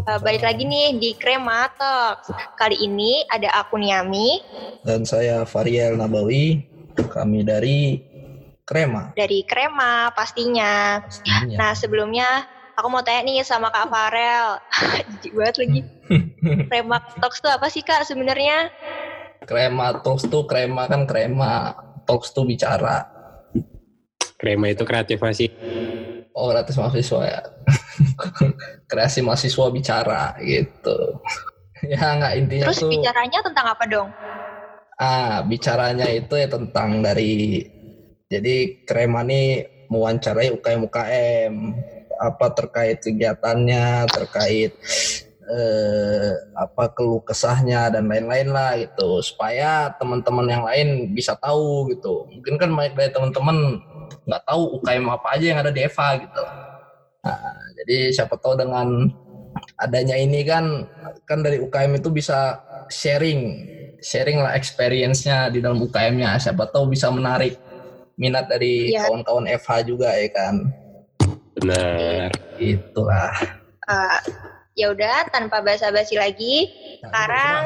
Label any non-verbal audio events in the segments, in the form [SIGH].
Uh, balik lagi nih di Krema Talks. Kali ini ada aku Niami. Dan saya Variel Nabawi. Kami dari Krema. Dari Krema pastinya. pastinya. Nah sebelumnya aku mau tanya nih sama Kak Farel. [LAUGHS] Jijik banget lagi. Krema Talks tuh apa sih Kak sebenarnya? Krema Talks tuh krema kan krema. Talks tuh bicara. Krema itu kreatif masih oh gratis mahasiswa ya. [LAUGHS] Kreasi mahasiswa bicara gitu. [LAUGHS] Ya nggak intinya terus tuh, bicaranya tentang apa dong? Ah bicaranya itu ya tentang dari jadi krema nih mewawancarai UKM UKM apa terkait kegiatannya terkait eh, apa keluh kesahnya dan lain-lain lah gitu. Supaya teman-teman yang lain bisa tahu gitu. Mungkin kan banyak dari teman-teman nggak tahu UKM apa aja yang ada di Eva gitu. Nah, jadi siapa tahu dengan adanya ini kan kan dari UKM itu bisa sharing sharing lah experience-nya di dalam UKM-nya siapa tahu bisa menarik minat dari ya. kawan-kawan FH juga ya kan? Benar. Itulah. Uh, ya udah tanpa basa-basi lagi nah, sekarang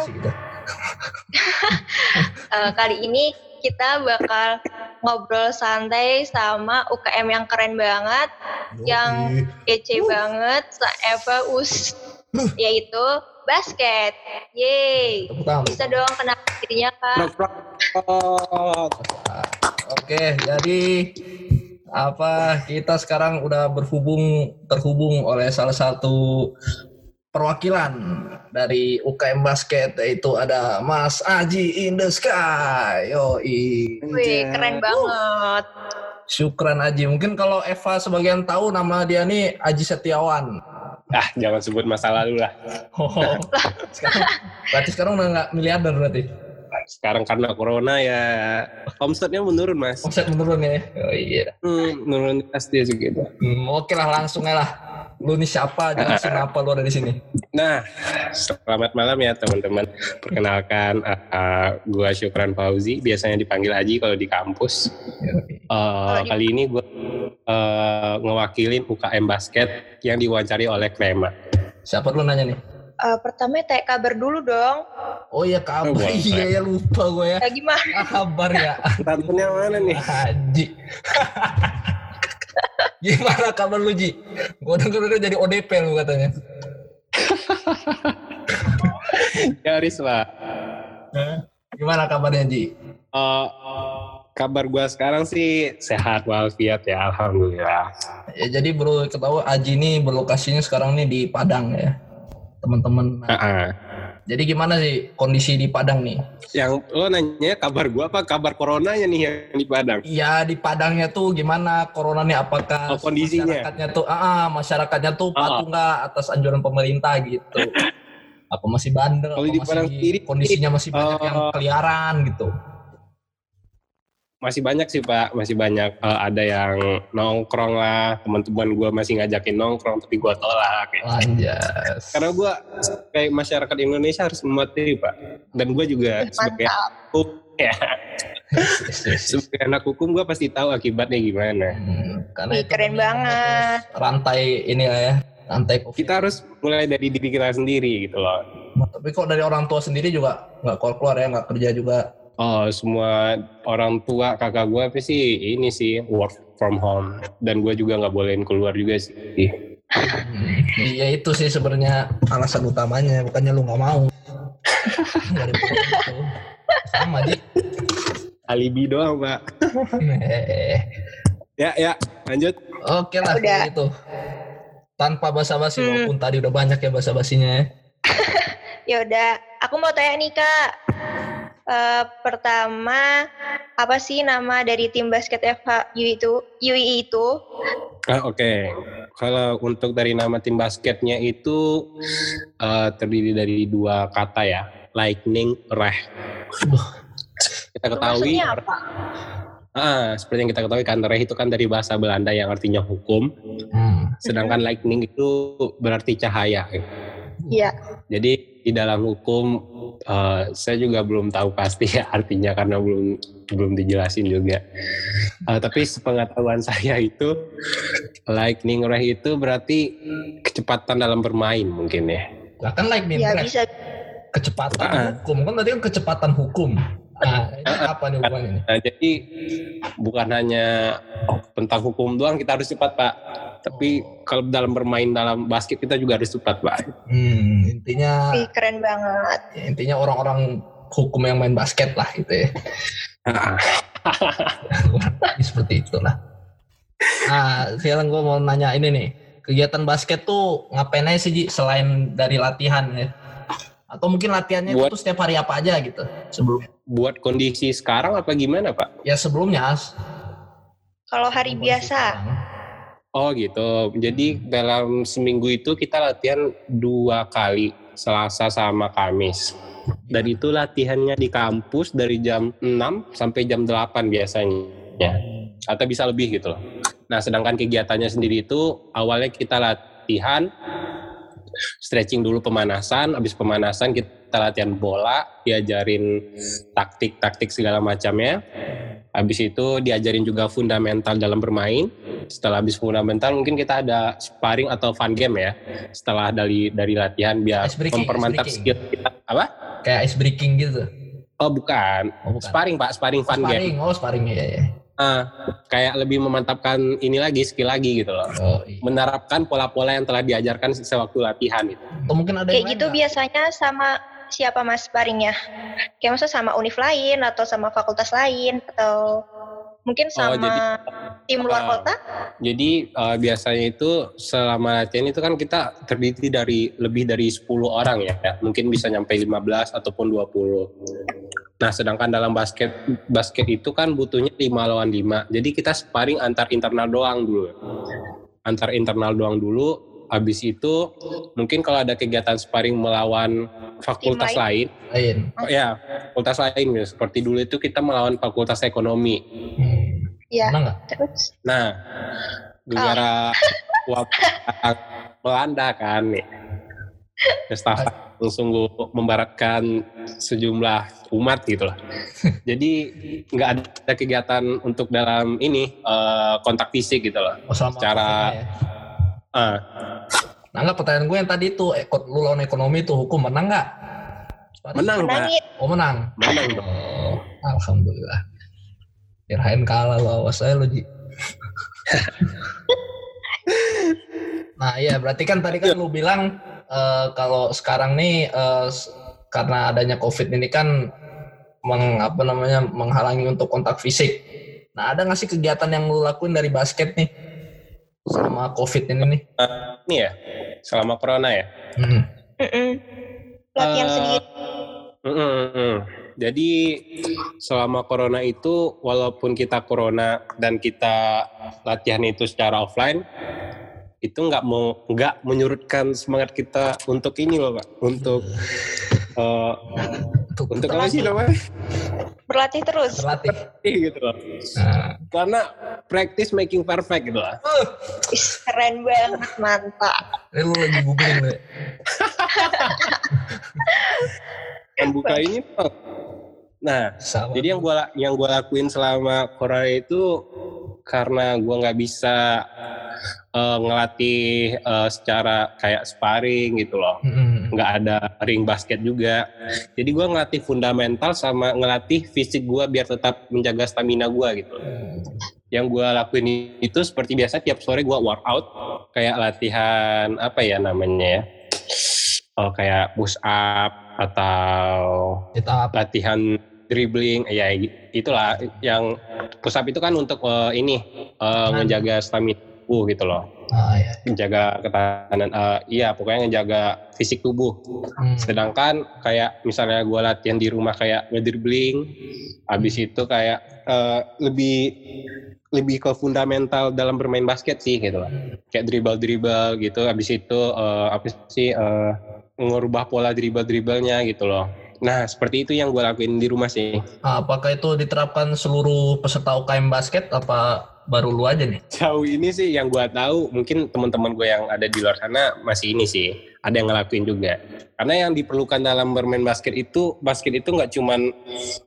uh, [LAUGHS] kali ini kita bakal ngobrol santai sama UKM yang keren banget, Yogi. yang kece uh. banget, Eva Us, yaitu basket. Yeay. Bisa dong kenal dirinya, Kak. Oke, jadi apa kita sekarang udah berhubung terhubung oleh salah satu perwakilan dari UKM Basket yaitu ada Mas Aji in the Sky. Yo, Wih, keren banget. Syukran Aji. Mungkin kalau Eva sebagian tahu nama dia nih Aji Setiawan. Ah, jangan sebut masa lalu lah. Oh, sekarang, berarti sekarang udah nggak miliarder berarti? Sekarang karena corona ya omsetnya menurun mas. Omset menurun ya? Oh iya. Hmm, menurun pasti segitu. Hmm, oke lah langsung ya lah lu nih siapa jelasin [LAUGHS] apa lu ada di sini nah selamat malam ya teman-teman perkenalkan uh, uh, gua Syukran Fauzi biasanya dipanggil Aji kalau di kampus uh, kali ini gua uh, ngewakilin UKM basket yang diwawancari oleh Krema siapa lu nanya nih uh, pertama tanya kabar dulu dong. Oh iya kabar, oh, iya ya lupa gue ya. Ya gimana? Kabar ya. Tantunya mana nih? Haji. [LAUGHS] Gimana kabar lu Ji? Gue denger udah jadi ODP lu katanya. Nyaris lah. Gimana kabarnya Ji? Uh, kabar gue sekarang sih sehat walafiat ya alhamdulillah. Ya jadi bro ketahui Aji ini berlokasinya sekarang nih di Padang ya teman-teman. Uh -uh. Jadi gimana sih kondisi di Padang nih? Yang lo nanya kabar gua apa kabar coronanya nih yang di Padang? Iya di Padangnya tuh gimana corona nih apakah oh, kondisinya? Masyarakatnya tuh, ah, ah masyarakatnya tuh patuh nggak atas anjuran pemerintah gitu? [LAUGHS] apa masih bandel? Kalau di Padang sendiri kondisinya masih banyak uh, yang oh. keliaran gitu? Masih banyak sih pak. Masih banyak uh, ada yang nongkrong lah. Teman-teman gue masih ngajakin nongkrong tapi gue tolak gitu. Anjas. karena gue kayak masyarakat Indonesia harus mematuhi pak. Dan gue juga sebagai hukum ya. Sebagai anak hukum [LAUGHS] gue pasti tahu akibatnya gimana. Hmm, karena itu keren banget. rantai ini ya rantai COVID. kita harus mulai dari diri kita sendiri gitu loh. Tapi kok dari orang tua sendiri juga nggak keluar keluar ya nggak kerja juga Oh, semua orang tua kakak gue apa sih ini sih work from home dan gue juga nggak bolehin keluar juga sih. [LAUGHS] Iya itu sih sebenarnya alasan utamanya bukannya lu nggak mau. [LAUGHS] Sama aja. Alibi doang pak. [LAUGHS] ya ya lanjut. Oke lah Udah. itu. Tanpa basa-basi hmm. walaupun tadi udah banyak ya basa-basinya. ya udah, aku mau tanya nih kak Uh, pertama, apa sih nama dari tim basket FH UI itu? UI itu? Ah, Oke, okay. kalau untuk dari nama tim basketnya itu uh, terdiri dari dua kata ya, lightning reh. Kita ketahui. apa? Ah, seperti yang kita ketahui kan reh itu kan dari bahasa Belanda yang artinya hukum. Hmm. Sedangkan lightning itu berarti cahaya. Iya. Jadi di dalam hukum uh, saya juga belum tahu pasti ya artinya karena belum belum dijelasin juga. Uh, tapi sepengetahuan [LAUGHS] saya itu lightning ray itu berarti kecepatan dalam bermain mungkin ya. Lah kan lightning Ya bisa. kecepatan Ah. hukum kan tadi kan kecepatan hukum. Nah, ini apa nih hubungannya? Nah, jadi bukan hanya tentang hukum doang kita harus cepat pak. Tapi Oh. kalau dalam bermain dalam basket kita juga harus cepat pak. Hmm, intinya keren banget. intinya orang-orang hukum yang main basket lah gitu ya. Ini [LAUGHS] seperti itulah. Nah, sekarang gue mau nanya ini nih. Kegiatan basket tuh ngapain aja sih Ji, selain dari latihan ya? Atau mungkin latihannya Buat- itu setiap hari apa aja gitu? Sebelum buat kondisi sekarang apa gimana pak? ya sebelumnya. Kalau hari biasa, Oh gitu. Jadi dalam seminggu itu kita latihan dua kali, Selasa sama Kamis. Dan itu latihannya di kampus dari jam 6 sampai jam 8 biasanya. Ya. Atau bisa lebih gitu loh. Nah sedangkan kegiatannya sendiri itu awalnya kita latihan, stretching dulu pemanasan, habis pemanasan kita latihan bola, diajarin taktik-taktik segala macamnya. Habis itu diajarin juga fundamental dalam bermain. Setelah habis fundamental mungkin kita ada sparring atau fun game ya. Setelah dari dari latihan biar Ice breaking, mempermantap ice skill kita. Apa? Kayak ice breaking gitu. Oh bukan. Oh, bukan. Sparring Pak, sparring Oh, fun game. sparring, oh sparring ya ya. Ah, kayak lebih memantapkan ini lagi skill lagi gitu loh. Oh, iya. Menerapkan pola-pola yang telah diajarkan sewaktu latihan gitu. Atau mungkin ada kayak gitu biasanya sama siapa mas sparringnya? Kayak maksudnya sama univ lain atau sama fakultas lain atau mungkin Oh, sama jadi, tim luar uh, kota? Jadi eh, biasanya itu selama latihan itu kan kita terdiri dari lebih dari 10 orang ya. Mungkin bisa nyampe 15 ataupun 20. Nah, sedangkan dalam basket basket itu kan butuhnya 5 lawan 5. Jadi kita sparring antar internal doang dulu. Antar internal doang dulu. Habis itu mungkin kalau ada kegiatan sparring melawan fakultas lain, lain. oh, ya fakultas lain gitu. Seperti dulu itu kita melawan fakultas ekonomi. Hmm. Iya. Terus Nah, negara wabah melanda kan nih. Mustafa langsung membaratkan sejumlah umat gitu lah. [LAUGHS] Jadi nggak ada kegiatan untuk dalam ini eh, kontak fisik gitu loh. Oh, Secara- ya. Ah, Nah nggak pertanyaan gue yang tadi tuh, ekot lu lawan ekonomi tuh hukum menang nggak? Menang pak, menangin. Oh menang. menang dong. Oh, alhamdulillah. Kirain kalah lo awas saya lo Ji. [LAUGHS] nah iya berarti kan tadi kan lu bilang eh, kalau sekarang nih eh, s- karena adanya covid ini kan meng, apa namanya menghalangi untuk kontak fisik. Nah ada nggak sih kegiatan yang lu lakuin dari basket nih selama covid ini nih? Ini ya, selama corona ya. Hmm. Mm-mm. Latihan Eh, sendiri. Mm, mm. Jadi selama corona itu walaupun kita corona dan kita latihan itu secara offline itu nggak mau nggak menyurutkan semangat kita untuk ini loh pak untuk [LAUGHS] eh, Tuh, untuk apa sih namanya Berlatih terus. berlatih. gitu loh Nah, karena practice making perfect gitu lah Ih, keren banget, mantap. ini lu lagi googling kan [LAUGHS] buka ini Pak. Nah Sama. Jadi yang gua yang gua lakuin selama corona itu karena gua nggak bisa eh, ngelatih eh, secara kayak sparring gitu loh. Mm-mm. nggak ada ring basket juga. Jadi gua ngelatih fundamental sama ngelatih fisik gua biar tetap menjaga stamina gua gitu. Yang gua lakuin itu seperti biasa tiap sore gua workout kayak latihan apa ya namanya ya? Oh, kayak push up atau Kita latihan dribbling ya itulah yang push up itu kan untuk eh, ini eh, ngejaga stamina tubuh gitu loh. Ah, ya. menjaga ketahanan eh, iya pokoknya ngejaga fisik tubuh. Hmm. sedangkan kayak misalnya gue latihan di rumah kayak ngedribbling habis itu kayak eh, lebih lebih ke fundamental dalam bermain basket sih gitu loh. Kayak dribble dribble gitu habis itu eh, apa sih eh, ngubah pola dribble dribblenya gitu loh Nah, seperti itu yang gue lakuin di rumah sih. Apakah itu diterapkan seluruh peserta UKM basket apa baru lu aja nih? Jauh ini sih yang gue tahu, mungkin teman-teman gue yang ada di luar sana masih ini sih, ada yang ngelakuin juga. Karena yang diperlukan dalam bermain basket itu, basket itu nggak cuman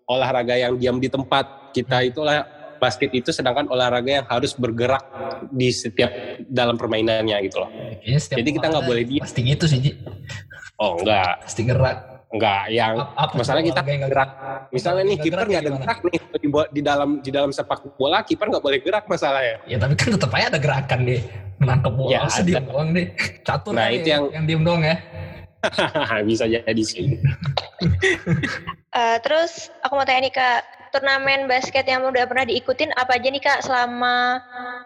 olahraga yang diam di tempat. Kita itu lah basket itu sedangkan olahraga yang harus bergerak di setiap dalam permainannya gitu loh. Jadi kita nggak boleh diam. Pasti gitu sih, Ji. Oh enggak, Pasti gerak. Enggak. Yang Ap- apa masalah kita nggak gerak. Misalnya nih Nggak kiper gerak nggak ada gimana? gerak nih di, di dalam di dalam sepak bola kiper nggak boleh gerak masalahnya. Ya tapi kan tetap aja ada gerakan deh. Menangkap bola, Ya, diem doang deh. Catur Nah, itu yang- yang diem doang ya. [LAUGHS] Bisa jadi sih. Eh, terus aku mau tanya nih kak, turnamen basket yang udah pernah diikutin apa aja nih kak selama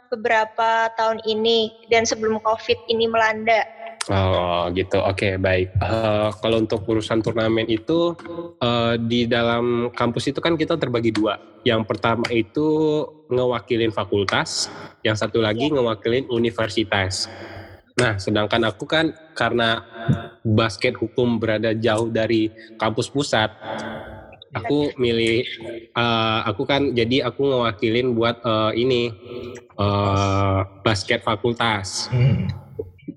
beberapa tahun ini dan sebelum covid ini melanda? Oh gitu, oke baik. Eh, kalau untuk urusan turnamen itu eh, di dalam kampus itu kan kita terbagi dua. Yang pertama itu ngewakilin fakultas, yang satu lagi ngewakilin universitas. Nah, sedangkan aku kan karena basket hukum berada jauh dari kampus pusat, aku milih eh, aku kan jadi aku ngewakilin buat eh, ini eh, basket fakultas. Hmm.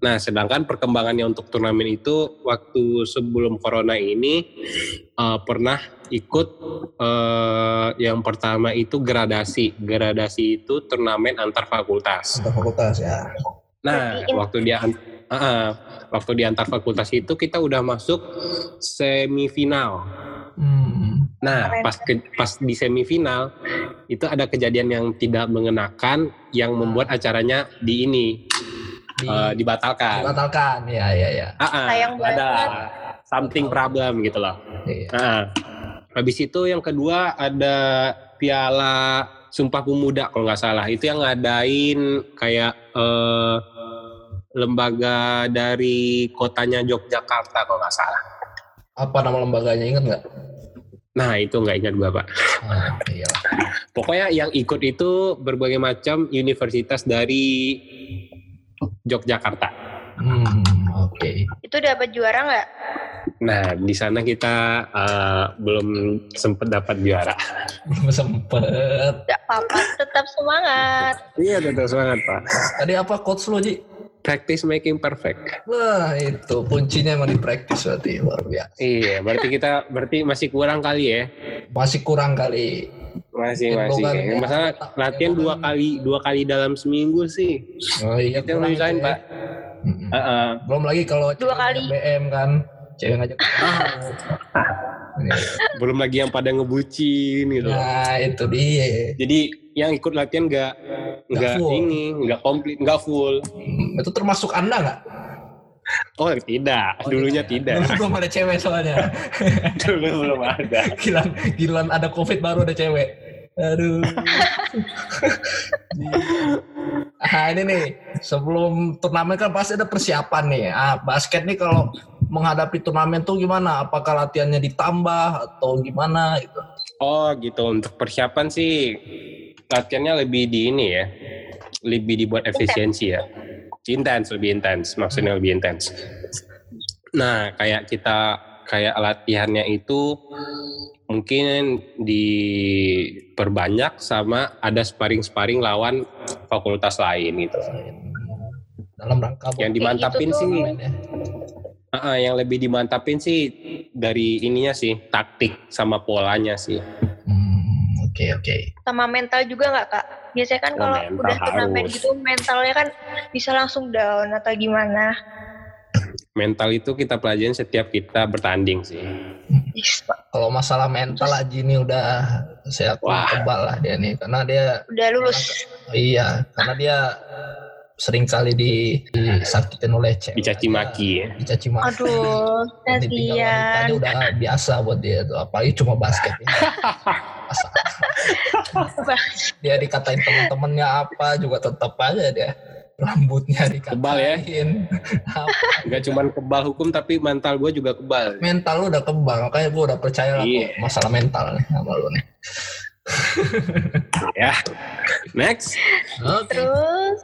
Nah, sedangkan perkembangannya untuk turnamen itu waktu sebelum corona ini eh, pernah ikut eh, yang pertama itu gradasi. Gradasi itu turnamen antar fakultas. Antar fakultas ya. Nah, waktu dia ah, waktu di antar fakultas itu kita udah masuk semifinal. Hmm. Nah, pas ke- pas di semifinal itu ada kejadian yang tidak mengenakan yang membuat acaranya di ini Di, eh, dibatalkan. dibatalkan. Ya, ya, ya. Ah, ah, Sayang ada banget. something problem gitu loh. Iya. Ah, habis itu yang kedua ada Piala Sumpah Pemuda kalau nggak salah. Itu yang ngadain kayak eh, lembaga dari kotanya Yogyakarta kalau nggak salah. Apa nama lembaganya ingat nggak? Nah itu nggak ingat gua pak. Ah, iya. Pokoknya yang ikut itu berbagai macam universitas dari Yogyakarta. Hmm, oke. Itu dapat juara nggak? Nah di sana kita eh, belum sempet dapat juara. Belum sempet. Gak apa-apa, tetap semangat. Iya tetap semangat pak. Tadi apa coach lo, Ji? Practice making perfect. Wah, itu kuncinya emang di practice berarti luar biasa. Iya, berarti kita berarti masih kurang kali ya. Masih kurang kali. Masih masih. Kayaknya. yang Masalah bukan- latihan yang dua kali dua kali dalam seminggu sih. Oh iya, Itu yang nyusahin, itu ya. Pak. Mm-mm. Heeh. Belum lagi kalau Dua cewek kali. ngajak BM kan, cewek ngajak ketemu. [LAUGHS] Iya. Belum lagi yang pada ngebucin gitu. Nah itu dia. Jadi yang ikut latihan nggak nggak ini nggak komplit nggak full. Hmm, Itu termasuk anda nggak? Oh tidak, Oh, dulunya ya. tidak. Dulu belum ada cewek soalnya. [LAUGHS] Dulu belum ada. Gilan, gilan ada covid baru ada cewek. Aduh. ah ini nih sebelum turnamen kan pasti ada persiapan nih. Ah basket nih kalau menghadapi turnamen tuh gimana? Apakah latihannya ditambah atau gimana gitu? Oh gitu untuk persiapan sih latihannya lebih di ini ya, lebih dibuat efisiensi ya, intens lebih intens, maksudnya lebih intens. Nah kayak kita kayak latihannya itu mungkin diperbanyak sama ada sparring-sparring lawan fakultas lain gitu. Dalam rangka Yang dimantapin gitu sih, ya. ah, yang lebih dimantapin sih dari ininya sih taktik sama polanya sih. Hmm, Oke oke. Sama mental juga nggak kak? Biasanya kan Oh, kalau udah turnamen gitu mentalnya kan bisa langsung down atau gimana? Mental itu kita pelajarin setiap kita bertanding sih. Yes, Pak. Kalau masalah mental Aji ini udah saya kebal lah dia nih karena dia Udah lulus. iya karena dia sering kali di, disakitin oleh cewek. Dicaci maki ya. Dicaci maki. Aduh, kasihan. udah biasa buat dia tuh apalagi cuma basket ini. Masa [LAUGHS] dia dikatain teman-temannya apa juga tetap aja dia rambutnya dikatain. Kebal ya? Apa, [LAUGHS] Gak cuman kebal hukum tapi mental gue juga kebal. mental lu udah kebal makanya gue udah percaya lah Iya. kok masalah mental nih sama lu nih. [LAUGHS] Ya. Next. Oke. Terus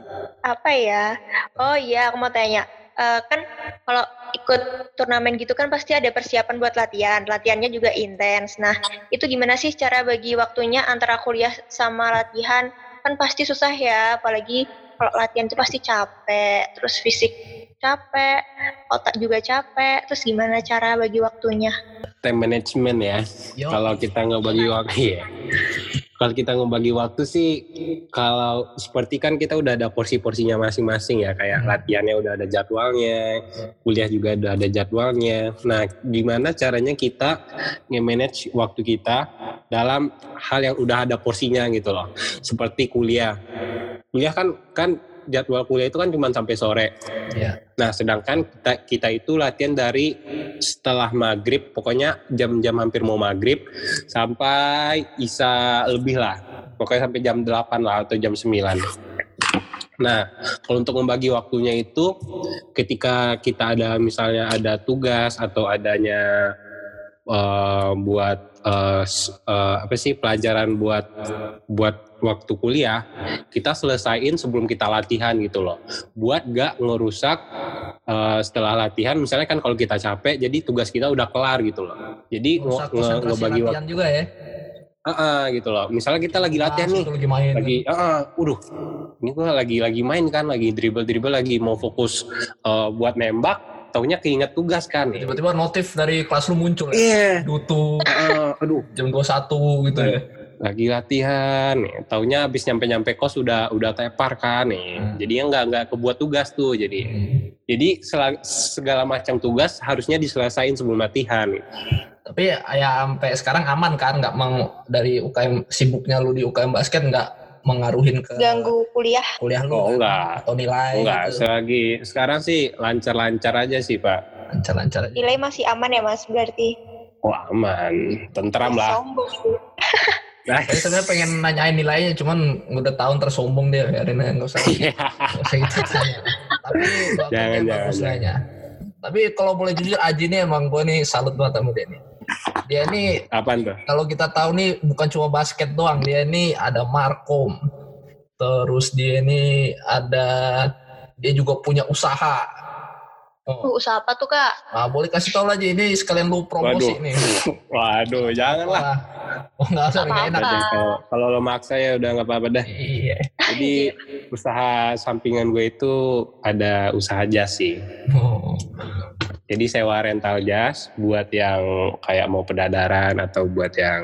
apa ya? Oh iya, aku mau tanya. Eh, kan kalau ikut turnamen gitu kan pasti ada persiapan buat latihan. Latihannya juga intens. Nah, itu gimana sih cara bagi waktunya antara kuliah sama latihan? Kan pasti susah ya, apalagi kalau latihan itu pasti capek, terus fisik capek, otak juga capek. Terus gimana cara bagi waktunya? Time management ya. Kalau kita nggak bagi waktu ya. Kalau kita ngebagi waktu sih, kalau seperti kan kita udah ada porsi-porsinya masing-masing ya, kayak Hmm. latihannya udah ada jadwalnya, kuliah juga udah ada jadwalnya. Nah, gimana caranya kita nge-manage waktu kita dalam hal yang udah ada porsinya gitu loh. Seperti kuliah. Kuliah kan kan jadwal kuliah itu kan cuma sampai sore. Ya. Nah, sedangkan kita, kita itu latihan dari setelah maghrib, pokoknya jam-jam hampir mau maghrib sampai isa lebih lah. Pokoknya sampai jam 8 lah atau jam 9. Nah, kalau untuk membagi waktunya itu ketika kita ada misalnya ada tugas atau adanya eh, buat s- eh, apa sih pelajaran buat buat waktu kuliah kita selesaiin sebelum kita latihan gitu loh buat gak ngerusak eh, setelah latihan misalnya kan kalau kita capek jadi tugas kita udah kelar gitu loh jadi nge- Rusak nge- ngebagi waktu juga ya. Ah, ah, gitu loh misalnya kita lagi latihan Nah, nih lagi main. lagi ah ah, udah ini gua lagi lagi main kan lagi dribble dribble lagi mau fokus eh, buat nembak taunya keinget tugas kan. Tiba-tiba notif dari kelas lu muncul. Ya. iya. Dutu. Ah, aduh. Jam 21 gitu ya. lagi latihan. Nih taunya habis nyampe nyampe kos udah udah tepar kan. Nih. Hmm. jadinya nggak nggak kebuat tugas tuh jadi. Jadi sela- segala macam tugas harusnya diselesaikan sebelum latihan. Tapi ya sampai sekarang aman kan? Nggak mau dari UKM sibuknya lu di UKM basket nggak mengaruhin ke Ganggu kuliah. kuliah lu oh kan? enggak atau nilai enggak gitu. selagi sekarang sih lancar-lancar aja sih pak lancar-lancar aja. Nilai masih aman ya mas berarti? Wah aman, tentram lah. Sombong. Nah, Saya sebenarnya pengen nanyain nilainya, cuman udah tahun tersombong dia, biarin aja nggak usah, nggak usah gitu tanya. Tapi Jangan, jangan, bagus. Tapi kalau boleh jujur, Aji ini emang gue nih salut banget sama dia nih. Dia nih apaan tuh? kalau kita tahu nih bukan cuma basket doang, dia ini ada markom. Terus dia ini ada dia juga punya usaha. Oh, Uh, usaha apa tuh kak? nah, boleh kasih tahu aja ini sekalian lu promosi Waduh. nih. [LAUGHS] Waduh, janganlah. Oh nggak usah, nggak enak. Apa-apa. Kalau kalau lo maksa ya udah nggak apa-apa dah. Iya. Jadi usaha sampingan gue itu ada usaha jas sih. Oh. Jadi sewa rental jas buat yang kayak mau pedadaran atau buat yang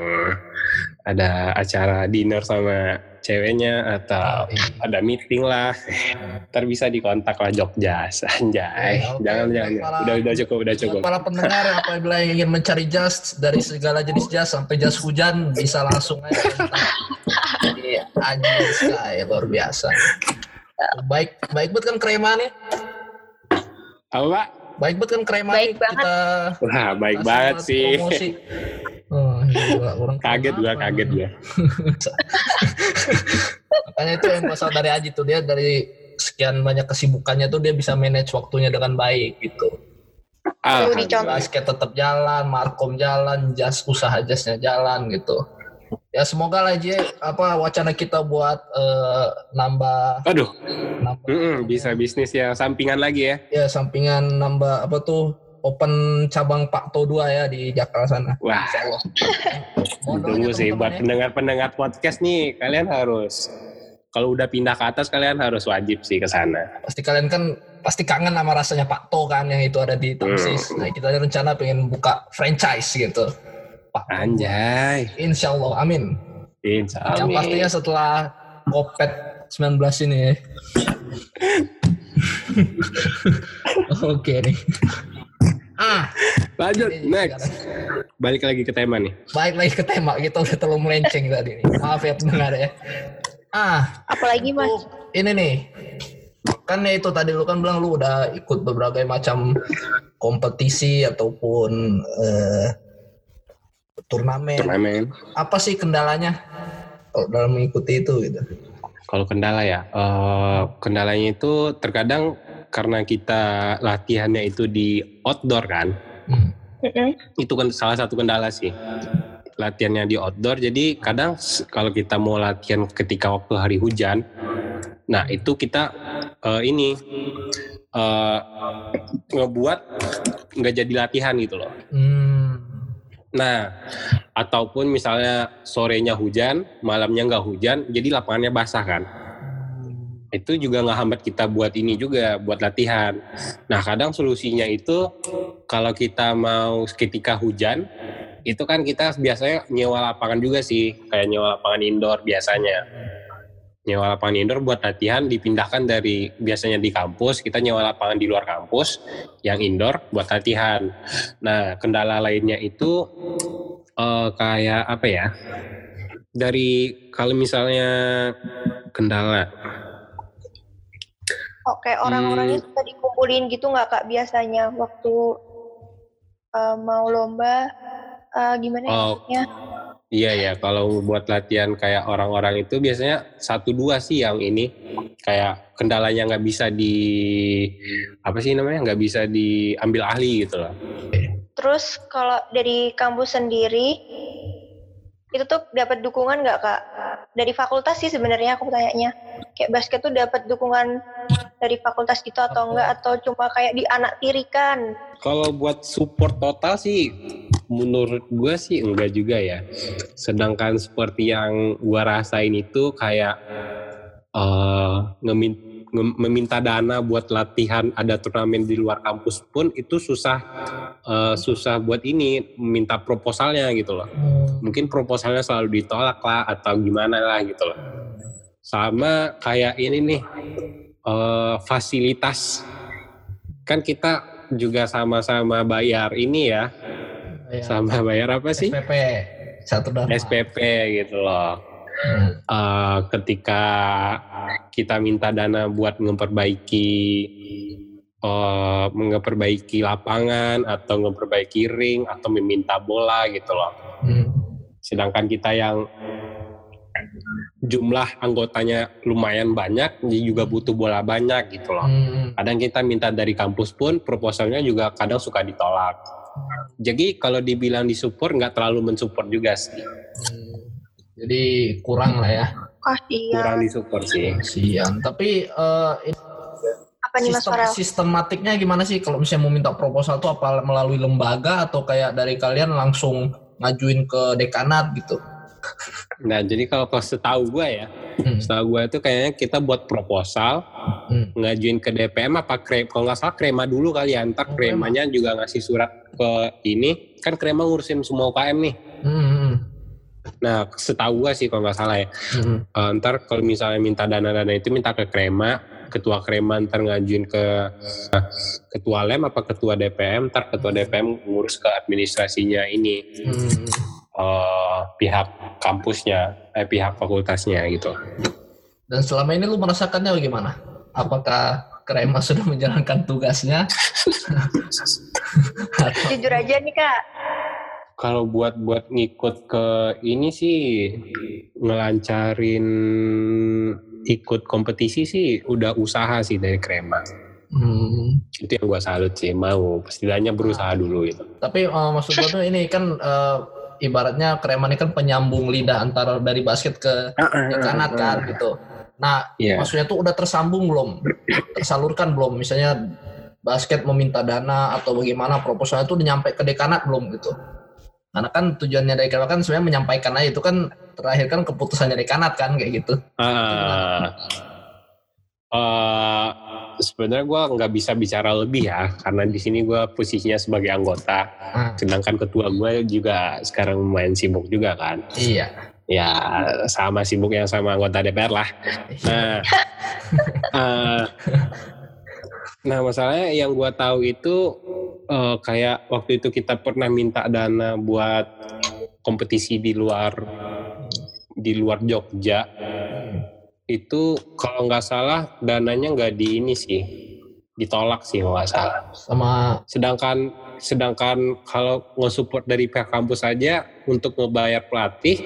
ada acara dinner sama ceweknya atau iya. ada meeting lah. Ntar bisa dikontak lah Jogjas, anjay. Oke. jangan jangan. Para- Udah udah cukup, udah Buat cukup. para pendengar apabila yang ingin mencari jas dari segala jenis jas sampai jas hujan bisa langsung aja. Ini Aji Sky luar biasa. Baik baik banget kan kremannya. Apa Pak? Baik banget kan kremannya Baik banget. kita Wah, baik banget sih. promosi. [LAUGHS] Oh, gila, orang Kaget gua, kaget gua. [LAUGHS] Makanya itu yang masalah dari Aji tuh dia dari sekian banyak kesibukannya tuh dia bisa manage waktunya dengan baik gitu. Alhamdulillah. basket tetap jalan, markom jalan, jas usaha jasnya jalan gitu. Ya semoga lah Ji, apa wacana kita buat eh, nambah Aduh, nambah mm-mm, bisa bisnis yang sampingan lagi ya. ya sampingan nambah apa tuh open cabang Pak To 2 ya di Jakarta sana. Wah, tunggu sih buat ya. pendengar-pendengar podcast nih, kalian harus kalau udah pindah ke atas kalian harus wajib sih ke sana. Pasti kalian kan pasti kangen sama rasanya Pak To kan yang itu ada di Tamsis. Hmm. Nah kita ada rencana pengen buka franchise gitu. Pak To 2. Anjay. Insya Allah, amin. Insya Yang Allah. pastinya setelah COVID 19 ini ya. [LAUGHS] Oke nih. Ah, Lanjut, ini next. sekarang. Balik lagi ke tema nih. Baik lagi ke tema, kita udah terlalu melenceng tadi nih. Maaf ya pendengar ya. Ah, Apalagi mas? untuk ini nih. Kan ya itu tadi lu kan bilang lu udah ikut berbagai macam kompetisi ataupun eh, turnamen. Turnamen. Apa sih kendalanya dalam mengikuti itu gitu? Kalau kendala ya, eh, kendalanya itu terkadang karena kita latihannya itu di outdoor kan, Hmm. Itu kan salah satu kendala sih. Latihannya di outdoor, jadi kadang kalau kita mau latihan ketika waktu hari hujan, nah itu kita eh, ini eh, ngebuat nggak jadi latihan gitu loh. Hmm. Nah, ataupun misalnya sorenya hujan, malamnya nggak hujan, jadi lapangannya basah kan. Itu juga nggak hambat kita buat ini juga, buat latihan. Nah, kadang solusinya itu kalau kita mau ketika hujan, itu kan kita biasanya nyewa lapangan juga sih, kayak nyewa lapangan indoor biasanya. Nyewa lapangan indoor buat latihan dipindahkan dari biasanya di kampus, kita nyewa lapangan di luar kampus yang indoor buat latihan. Nah, kendala lainnya itu eh, kayak apa ya? Dari kalau misalnya kendala, Oke, orang-orangnya Hmm. suka dikumpulin gitu nggak kak biasanya waktu eh, mau lomba eh, gimana ya Oh. maksudnya? Iya ya, kalau buat latihan kayak orang-orang itu biasanya satu dua sih yang ini kayak kendalanya nggak bisa di apa sih namanya nggak bisa diambil ahli gitu loh. Terus kalau dari kampus sendiri itu tuh dapat dukungan nggak kak? Dari fakultas sih sebenarnya aku tanyanya. Kayak basket tuh dapat dukungan dari fakultas gitu atau enggak atau cuma kayak dianak tirikan? Kalau buat support total sih menurut gue sih enggak juga ya. Sedangkan seperti yang gua rasain itu kayak eh ngemin- nge- meminta dana buat latihan ada turnamen di luar kampus pun itu susah eh, susah buat ini minta proposalnya gitu loh. Mungkin proposalnya selalu ditolak lah atau gimana lah gitu loh. Sama kayak ini nih eh, fasilitas kan kita juga sama-sama bayar ini ya Ya, sama bayar apa sih SPP satu dharma. SPP gitu loh Hmm. Eh, ketika kita minta dana buat memperbaiki eh memperbaiki lapangan atau memperbaiki ring atau meminta bola gitu loh Hmm. sedangkan kita yang jumlah anggotanya lumayan banyak jadi juga butuh bola banyak gitu loh Hmm. kadang kita minta dari kampus pun proposalnya juga kadang suka ditolak jadi kalau dibilang disupport nggak terlalu mensupport juga sih Hmm. Jadi kurang lah ya. Kasihan. kurang disupport sih Kasihan. Tapi eh, ini Apa nih Mas Farel? sistematiknya gimana sih kalau misalnya mau minta proposal tuh apa melalui lembaga atau kayak dari kalian langsung ngajuin ke dekanat gitu? Nah, jadi kalau kalau setahu gue ya, Hmm. setahu gue itu kayaknya kita buat proposal, Hmm. ngajuin ke DPM apa krem, kalau nggak salah krema dulu kali ya, ntar Oh, krema. kremanya juga ngasih surat ke ini, kan krema ngurusin semua UKM nih. Hmm, hmm, Nah, setahu gue sih kalau nggak salah ya, hmm. Eh, ntar kalau misalnya minta dana-dana itu minta ke krema, ketua krema ntar ngajuin ke eh, ketua lem apa ketua DPM, ntar ketua DPM ngurus ke administrasinya ini. Hmm. Eh, pihak kampusnya, eh pihak fakultasnya gitu. Dan selama ini lu merasakannya bagaimana? Apakah Krema sudah menjalankan tugasnya? Atau- [LAUGHS] Jujur aja nih kak. Kalau buat buat ngikut ke ini sih ngelancarin ikut kompetisi sih udah usaha sih dari Krema. Hmm. Itu yang gua salut sih mau setidaknya berusaha dulu gitu. Tapi eh, maksud gua tuh ini kan eh, ibaratnya Krema ini kan penyambung lidah antara dari basket ke dekanat kan gitu. Nah, Iya. maksudnya tuh udah tersambung belum? Tersalurkan belum? Misalnya basket meminta dana atau bagaimana proposalnya tuh udah nyampe ke dekanat belum gitu? Karena kan tujuannya dari dekanat kan sebenarnya menyampaikan aja itu kan terakhir kan keputusannya dekanat kan kayak gitu. Ah, eh, sebenarnya gua nggak bisa bicara lebih ya karena di sini gua posisinya sebagai anggota. Nah, Sedangkan ketua gue juga sekarang lumayan sibuk juga kan. iya. Ya sama sibuk yang sama anggota DPR lah. Nah, [LAUGHS] eh, nah masalahnya yang gua tahu itu eh, kayak waktu itu kita pernah minta dana buat kompetisi di luar di luar Jogja. Itu kalau nggak salah dananya nggak di ini sih, ditolak sih kalau nggak salah. Sama Sedangkan sedangkan kalau nge-support dari pihak kampus saja untuk ngebayar pelatih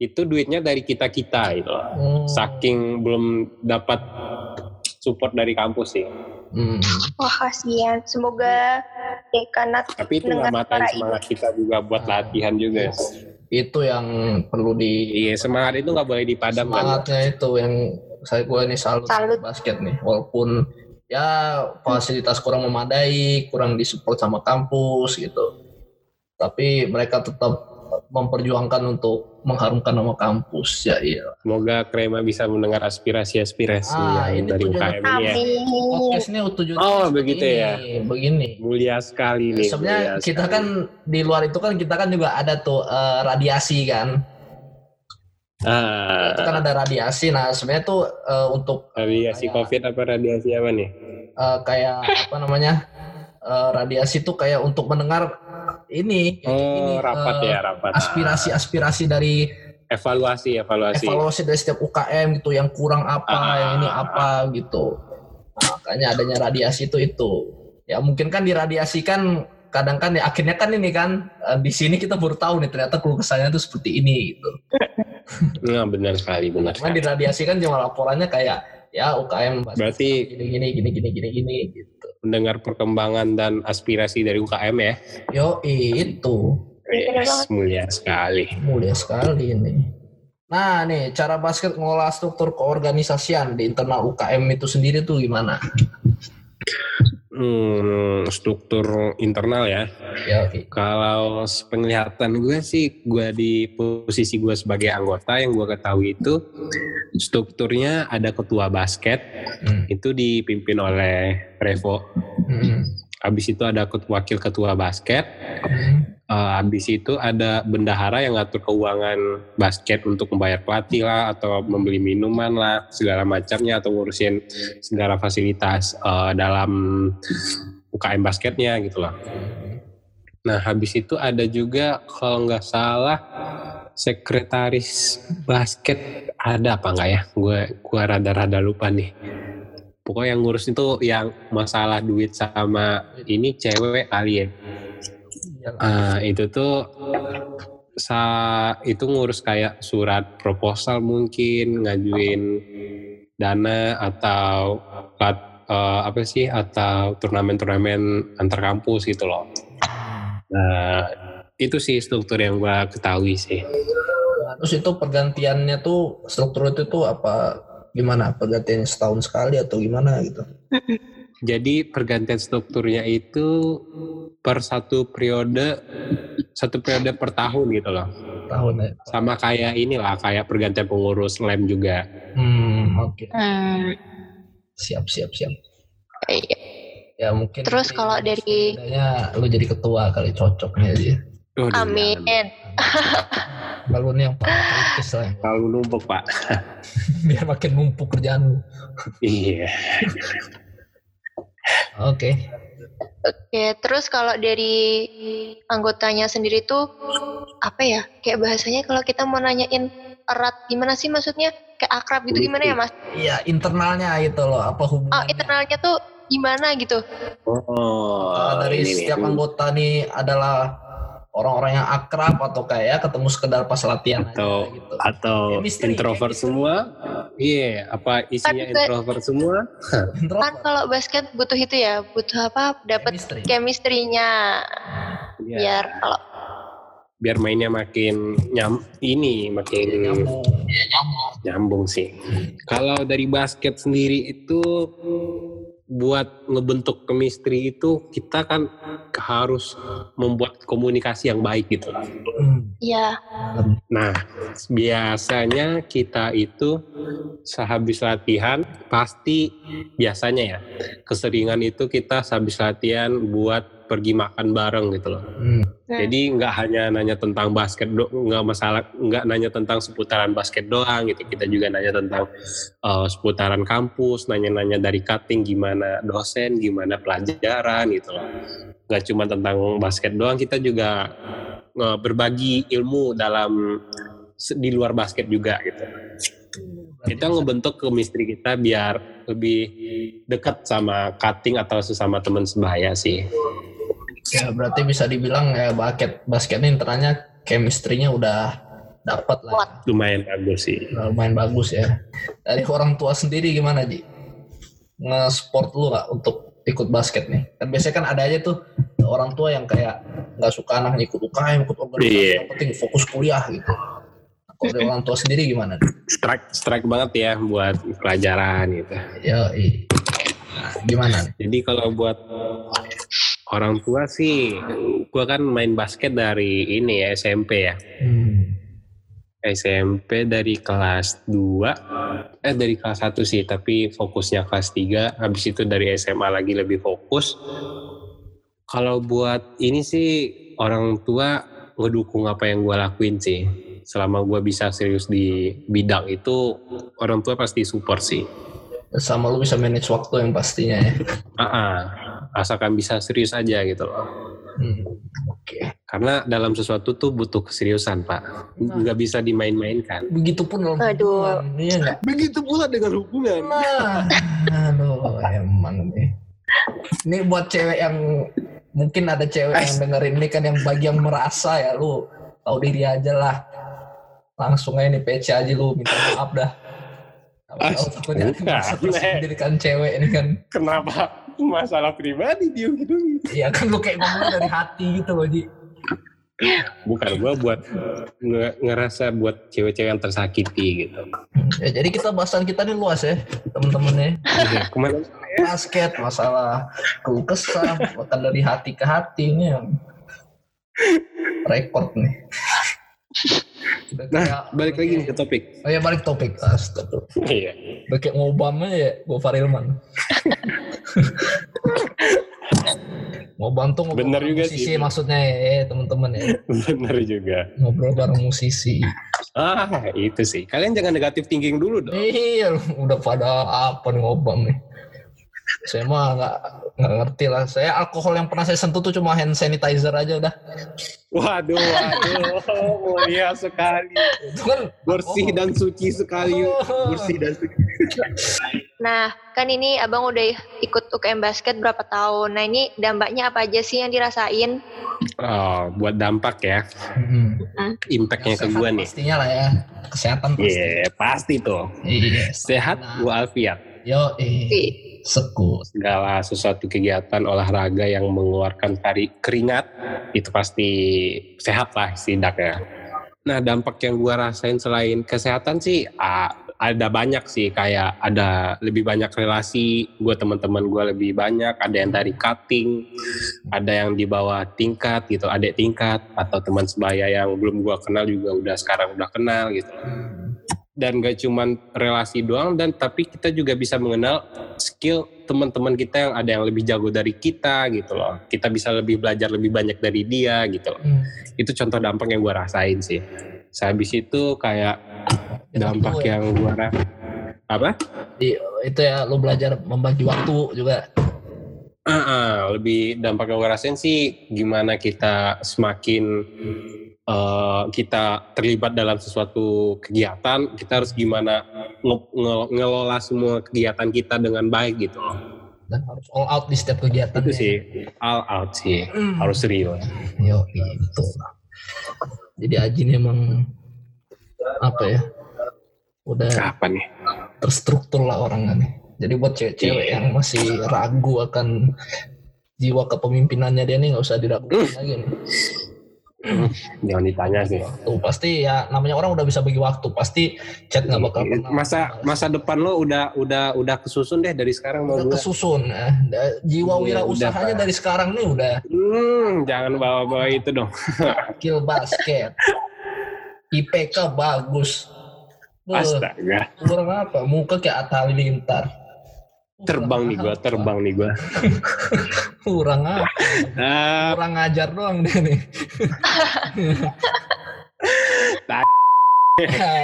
itu duitnya dari kita kita gitu loh. hmm, Saking belum dapat support dari kampus sih. hmm, Wah kasihan. Semoga dekanat Tapi itu nggak suara semangat kita juga buat latihan juga. Itu yang perlu di Iya semangat itu nggak boleh dipadamkan. semangatnya itu yang saya gue ini salut Salut. basket nih walaupun ya fasilitas kurang memadai, kurang disupport sama kampus gitu. Tapi mereka tetap memperjuangkan untuk mengharumkan nama kampus ya iya. Semoga Krema bisa mendengar aspirasi-aspirasi Ah, yang ini dari UKM ini ya. Podcast ini tujuannya Oh, begitu ini, ya. Begini. Mulia sekali nih. Sebenarnya kita sekali. kan di luar itu kan kita kan juga ada tuh eh, radiasi kan. ah, Itu kan ada radiasi. Nah sebenarnya tuh eh, untuk radiasi kayak- COVID apa radiasi apa nih? eh, kayak apa namanya eh, radiasi tuh kayak untuk mendengar ini kayak Oh, gini, rapat eh, ya, rapat. aspirasi-aspirasi dari Evaluasi, evaluasi. evaluasi dari setiap UKM gitu yang kurang apa Ah. yang ini apa gitu Nah, makanya adanya radiasi itu itu ya mungkin kan diradiasikan kadang kan ya akhirnya kan ini kan eh, di sini kita baru tahu nih ternyata keluh kesahnya tuh seperti ini gitu [LAUGHS] Nah, benar sekali, benar sekali. diradiasikan cuma laporannya kayak ya UKM Berarti- gini gini gini gini gini gini gitu Mendengar perkembangan dan aspirasi dari UKM ya. yo itu Yes, mulia sekali. mulia sekali ini nah nih cara basket ngolah struktur keorganisasian di internal UKM itu sendiri tuh gimana Hmm, struktur internal ya. ya oke Kalau penglihatan gue sih, gue di posisi gue sebagai anggota yang gue ketahui itu strukturnya ada ketua basket Hmm. itu dipimpin oleh Revo. Hmm. Habis itu ada wakil ketua basket. Hmm. Eh, habis itu ada bendahara yang ngatur keuangan basket untuk membayar pelatih lah atau membeli minuman lah segala macamnya atau ngurusin segala fasilitas eh, dalam UKM basketnya gitu lah. Nah habis itu ada juga kalau nggak salah sekretaris basket ada apa nggak ya? Gue gue rada-rada lupa nih. Pokoknya yang ngurus itu yang masalah duit sama ini cewek kali ya. Ah, itu tuh sa itu ngurus kayak surat proposal mungkin ngajuin dana atau plat- eh, apa sih atau turnamen-turnamen antar kampus gitu loh. Nah, itu sih struktur yang gua ketahui sih. Nah, terus itu pergantiannya tuh struktur itu tuh apa gimana pergantian setahun sekali atau gimana gitu Jadi pergantian strukturnya itu per satu periode satu periode per tahun gitu loh. tahun ya Sama kayak inilah kayak pergantian pengurus lem juga. hmm oke Hmm, siap siap siap iya. ya mungkin Terus kalau dari- lu jadi ketua kali cocoknya aja Waduh, Amin. jangan. kalau ini yang paling kritis lah Kalau numpuk pak. [LAUGHS] biar makin numpuk kerjaan lu Iya. Oke Oke, terus kalau dari anggotanya sendiri tuh apa ya? Kayak bahasanya kalau kita mau nanyain erat gimana sih maksudnya? Kayak akrab gitu gimana ya, Mas? iya internalnya gitu loh apa Oh, hubungannya internalnya tuh gimana gitu? Oh, dari ini nih. setiap anggota nih adalah orang-orang yang akrab atau kayak ketemu sekedar pas latihan Atau- aja gitu atau Chemistry, introvert chemistry. semua. Iya, apa isinya Kan introvert semua? [LAUGHS] Kan introvert kalau basket butuh itu ya, butuh apa? Dapat Chemistry. chemistry-nya. Iya. Biar kalau biar mainnya makin nyam ini makin nyambung nyambung sih. Kalau dari basket sendiri itu buat ngebentuk chemistry itu kita kan harus membuat komunikasi yang baik gitu. Hmm. ya Nah, biasanya kita itu sehabis latihan pasti biasanya ya keseringan itu kita sehabis latihan buat pergi makan bareng gitu loh. Hmm. Hmm. Jadi nggak hanya nanya tentang basket do, nggak masalah nggak nanya tentang seputaran basket doang gitu. Kita juga nanya tentang uh, seputaran kampus, nanya-nanya dari cutting gimana dosen, gimana pelajaran gitu loh. Nggak cuma tentang basket doang, kita juga uh, berbagi ilmu dalam di luar basket juga gitu. Kita ngebentuk chemistry kita biar lebih dekat sama cutting atau sesama teman sebaya sih. Ya berarti bisa dibilang ya basket basket ini internalnya chemistry-nya udah dapat lah Kuat. Lumayan bagus sih. Lumayan bagus ya dari orang tua sendiri gimana Ji nge-sport lu nggak untuk ikut basket nih kan biasanya kan ada aja tuh orang tua yang kayak nggak suka anak ikut UKM ikut organisasi Iya. yang penting fokus kuliah gitu kalau dari orang tua sendiri gimana strike strike banget ya buat pelajaran gitu. ya iya. Gimana? Jadi kalau buat orang tua sih, gua kan main basket dari ini ya SMP ya. Hmm. SMP dari kelas 2 eh dari kelas 1 sih tapi fokusnya kelas 3 habis itu dari SMA lagi lebih fokus kalau buat ini sih orang tua ngedukung apa yang gue lakuin sih selama gue bisa serius di bidang itu orang tua pasti support sih Sama lu bisa manage waktu yang pastinya ya. ah. Asalkan bisa serius aja gitu loh Hmm. Oke. karena dalam sesuatu tuh butuh keseriusan pak nggak bisa dimain-mainkan Begitupun dalam Aduh. hubungan, Iya nggak? begitu pula dengan hubungan Nah, aduh emang nih. Ini buat cewek yang mungkin ada cewek yang dengerin ini kan yang bagi yang merasa ya lu tahu diri aja lah. Langsung aja nih PC aja lu minta maaf dah. Tahu takutnya Bukan, merasa Le. tersendiri kan cewek ini kan. kenapa masalah pribadi dia gitu Iya kan lu kayak ngomongnya dari hati gitu loh Ji. bukan gua buat nge- ngerasa buat cewek-cewek yang tersakiti gitu Ya, jadi kita bahasan kita nih luas ya temen-temen ya. Ke mana Basket, masalah keluh kesah, bahkan dari hati ke hati ini yang rekor nih. Udah nah kayak- balik lagi nih ke topik Oh ya balik topik. Astaga. iya kayak ngobam aja ya, gue Farilman. [LAUGHS] ngobam tuh ngobrol Bener juga musisi sih. maksudnya ya, ya teman-teman ya. bener juga Ngobrol bareng musisi. ah itu sih kalian jangan negatif thinking dulu dong Iya, udah pada apa nih ngobam nih. Saya mah nggak nggak ngerti lah. Saya alkohol yang pernah saya sentuh tuh cuma hand sanitizer aja udah. waduh waduh mulia sekali Itu kan bersih alkohol. dan suci sekali Oh. bersih dan suci Nah, kan ini abang udah ikut UKM basket berapa tahun. Nah ini dampaknya apa aja sih yang dirasain? oh, buat dampak ya Hmm. impactnya ke gua nih Pastinya lah ya. Kesehatan pasti. Iya pasti tuh Iya. sehat walafiat Yo, eh, Wih, sekut. segala sesuatu kegiatan olahraga yang mengeluarkan tari keringat itu pasti sehat lah setidaknya. Nah dampak yang gua rasain selain kesehatan sih ada banyak sih kayak ada lebih banyak relasi gue teman-teman gue lebih banyak ada yang dari cutting ada yang di bawah tingkat gitu adik tingkat atau teman sebaya yang belum gua kenal juga udah sekarang udah kenal gitu dan gak cuman relasi doang dan tapi kita juga bisa mengenal skill teman-teman kita yang ada yang lebih jago dari kita gitu loh kita bisa lebih belajar lebih banyak dari dia gitu loh Hmm. itu contoh dampak yang gua rasain sih sehabis itu kayak dampak Waktu ya. yang gua ra- apa Di- itu ya lu belajar membagi waktu juga. Ah, ah, lebih dampak yang gue rasain sih gimana kita semakin eh, kita terlibat dalam sesuatu kegiatan, kita harus gimana nge- nge- ngelola semua kegiatan kita dengan baik gitu loh. Dan harus all out di setiap kegiatan. Itu sih all out sih, Hmm. harus real. Yo, itu. Jadi Aji ini emang apa ya? Udah Apa nih? terstruktur lah orangnya nih. Jadi buat cewek-cewek Iya. yang masih ragu akan jiwa kepemimpinannya dia nih nggak usah diragukan Hmm. lagi nih. Jangan ditanya sih. Tuh pasti ya namanya orang udah bisa bagi waktu, pasti chat nggak bakal pernah Masa masa depan lo udah udah udah kesusun deh dari sekarang mau udah kesusun ya. Da- Jiwa Iya, wirausahanya udah, dari sekarang nih udah Hmm, jangan bawa-bawa itu dong. [LAUGHS] skill basket. IPK bagus. Astaga. kurang apa? Muka kayak Atta Halilintar. Terbang nih gua, terbang nih gua. Kurang [LAUGHS] apa? Ah, Kurang ngajar doang dia nih. [LAUGHS]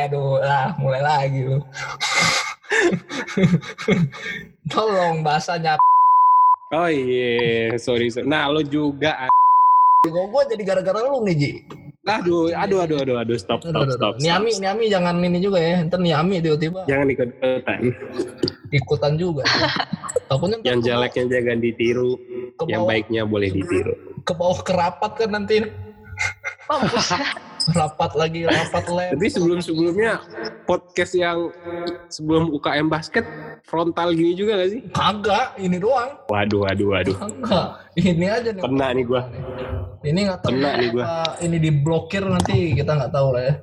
Aduh, lah mulai lagi lu. [LAUGHS] Tolong bahasanya. Oh iya, sorry, sorry. Nah lo juga. Gue jadi gara-gara lu nih, Ji. Aduh, aduh, aduh, aduh, aduh, stop, stop, aduh, stop. aduh. Niami, stop. Niami jangan ini juga ya. Ntar Niami tiba-tiba Jangan ikut-ikutan. ikutan juga. [LAUGHS] Takutnya Yang jeleknya jangan ditiru, ke yang baiknya boleh ditiru. ke bawah kerapat kan nanti. Oh. [LAUGHS] Rapat lagi, rapat lab. Tapi sebelum-sebelumnya podcast yang sebelum UKM basket frontal gini juga gak sih? Kagak, ini doang. Waduh, waduh, waduh. Kagak. Ini aja nih. Kena nih gua. Ini nggak tahu Kena nih gua. ini diblokir nanti kita nggak tahu lah ya.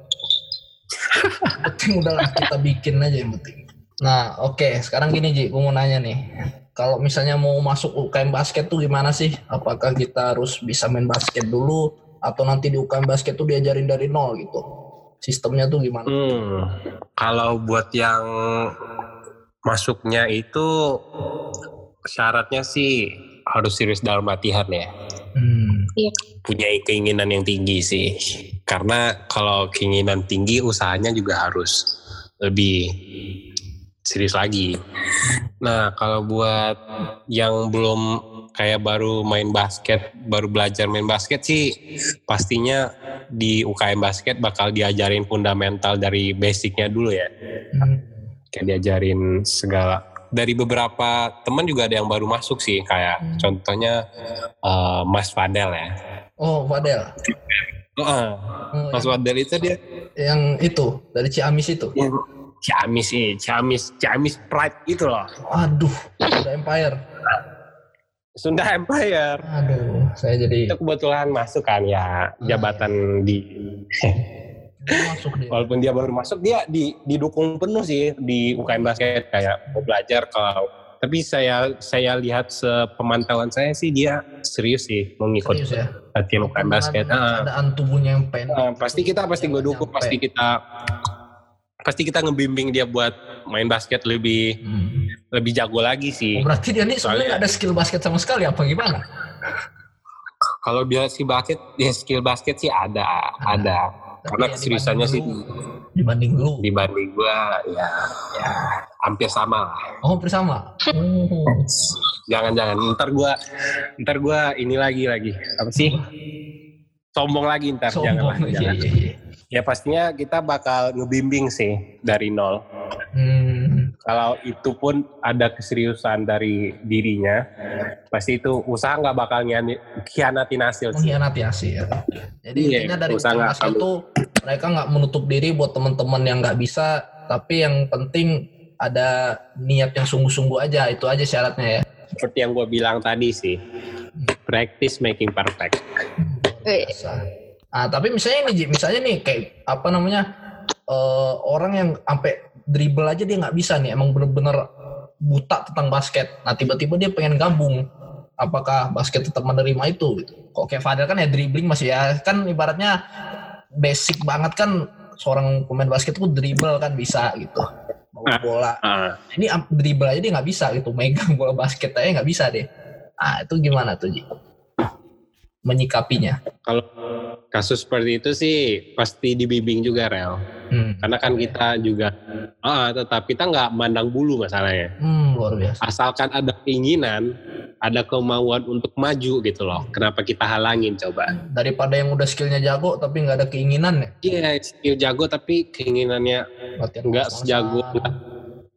[LAUGHS] penting udahlah kita bikin aja yang penting. Nah, oke, sekarang gini Ji, gue mau nanya nih. kalau misalnya mau masuk UKM basket tuh gimana sih? Apakah kita harus bisa main basket dulu atau nanti di UKM basket tuh diajarin dari nol gitu? Sistemnya tuh gimana? Hmm, kalau buat yang masuknya itu syaratnya sih harus serius dalam latihan ya. Hmm. Punya keinginan yang tinggi sih. Karena kalau keinginan tinggi usahanya juga harus lebih serius lagi. Nah, kalau buat yang belum kayak baru main basket, baru belajar main basket sih pastinya di UKM basket bakal diajarin fundamental dari basicnya dulu ya. Hmm. Kayak diajarin segala dari beberapa teman juga ada yang baru masuk sih kayak Hmm. contohnya eh, Mas Fadel ya. Oh, Fadel. Heeh. Oh, Mas Fadel itu dia yang itu dari Ciamis itu. yang Ciamis sih, Ciamis, Ciamis Pride itu loh. Aduh, udah Empire. Sunda Empire. Aduh, saya jadi Itu kebetulan masuk kan ya jabatan di dia masuk dia. walaupun dia baru masuk dia di didukung penuh sih di UKM basket kayak mau belajar kalau tapi saya saya lihat sepemantauan saya sih dia serius sih mengikut Serius ya. latihan UKM basket. Ah. Keadaan tubuhnya yang pendek. Ah, pasti kita pasti gue dukung, pasti kita pasti kita ngebimbing dia buat main basket lebih Hmm. lebih jago lagi Oh, sih. berarti dia nih sebenarnya Soalnya- nggak ada skill basket sama sekali apa gimana? Kalau dia si basket, dia skill basket sih ada, ada. Tapi Karena ya keseriusannya sih dibanding lu- dibanding gua ya ya hampir sama lah. Oh, hampir sama. Oh. Jangan-jangan ntar gua ntar gua ini lagi lagi apa sih? Sombong lagi ntar jangan Sombong. Iya, jangan. iya, iya. Ya pastinya kita bakal ngebimbing sih dari nol. Hmm. Kalau itu pun ada keseriusan dari dirinya, pasti itu usaha nggak bakal khianatin hasil sih. Mengkhianati hasil. ya. Jadi Iya, intinya dari usaha tuh mereka nggak menutup diri buat teman-teman yang nggak bisa, tapi yang penting ada niat yang sungguh-sungguh aja. Itu aja syaratnya ya. Seperti yang gue bilang tadi sih, practice making perfect. Eh, Biasa. Ah, tapi misalnya Ji, misalnya nih kayak apa namanya eh, orang yang sampai dribble aja dia nggak bisa nih, emang bener-bener buta tentang basket. Nah tiba-tiba dia pengen gabung, apakah basket tetap menerima itu? Gitu. Kok kayak Fadel kan ya dribbling masih ya kan ibaratnya basic banget kan seorang pemain basket tuh dribble kan bisa gitu, bawa bola. Ah, Ini dribble aja dia nggak bisa gitu, megang bola basket aja nggak bisa deh. Ah itu gimana tuh Ji? Menyikapinya. kalau kasus seperti itu sih pasti dibimbing juga rel, Hmm. karena kan kita juga, ah, tetap kita nggak mandang bulu masalahnya. Hmm, luar biasa. Asalkan ada keinginan, ada kemauan untuk maju gitu loh. Kenapa kita halangin coba? Daripada yang udah skillnya jago tapi nggak ada keinginan ya. Iya, skill jago tapi keinginannya nggak sejago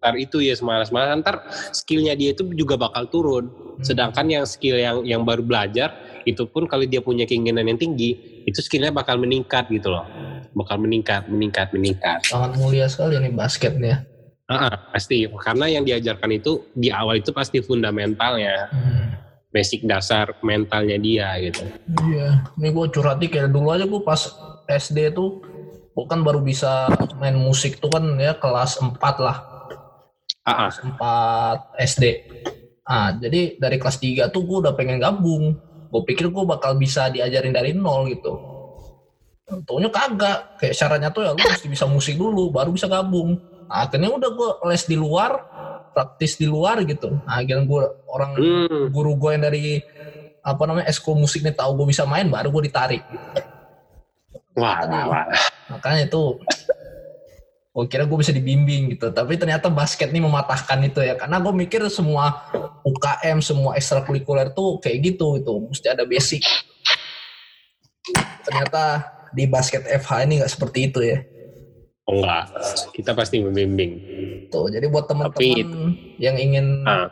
ntar itu ya semalas-malasan ntar skillnya dia itu juga bakal turun Hmm. sedangkan yang skill yang yang baru belajar itu pun kalau dia punya keinginan yang tinggi itu skillnya bakal meningkat gitu loh bakal meningkat meningkat meningkat sangat mulia sekali nih basket nih ya. Ah, ah, pasti karena yang diajarkan itu di awal itu pasti fundamentalnya Hmm. basic dasar mentalnya dia gitu Iya, ini gue curhat nih kayak dulu aja gue pas SD tuh, gue kan baru bisa main musik tuh kan ya kelas 4 lah, ah, ah. 4 SD. Ah, jadi dari kelas 3 tuh gue udah pengen gabung. Gue pikir gue bakal bisa diajarin dari nol gitu. Taunya kagak, kayak syaratnya tuh ya lu mesti bisa musik dulu, baru bisa gabung. Nah, akhirnya udah gue les di luar, praktis di luar gitu. Nah, akhirnya gue orang Hmm, guru gue yang dari apa namanya eskul musik nih tahu gue bisa main baru gue ditarik wah, wah, wah. makanya itu gue kira gue bisa dibimbing gitu. Tapi ternyata basket nih mematahkan itu ya. Karena gue mikir semua UKM semua ekstrakurikuler tuh kayak gitu itu. Mesti ada basic. Ternyata di basket FH ini nggak seperti itu ya. Oh enggak kita pasti membimbing. Tuh jadi buat teman-teman yang ingin ah.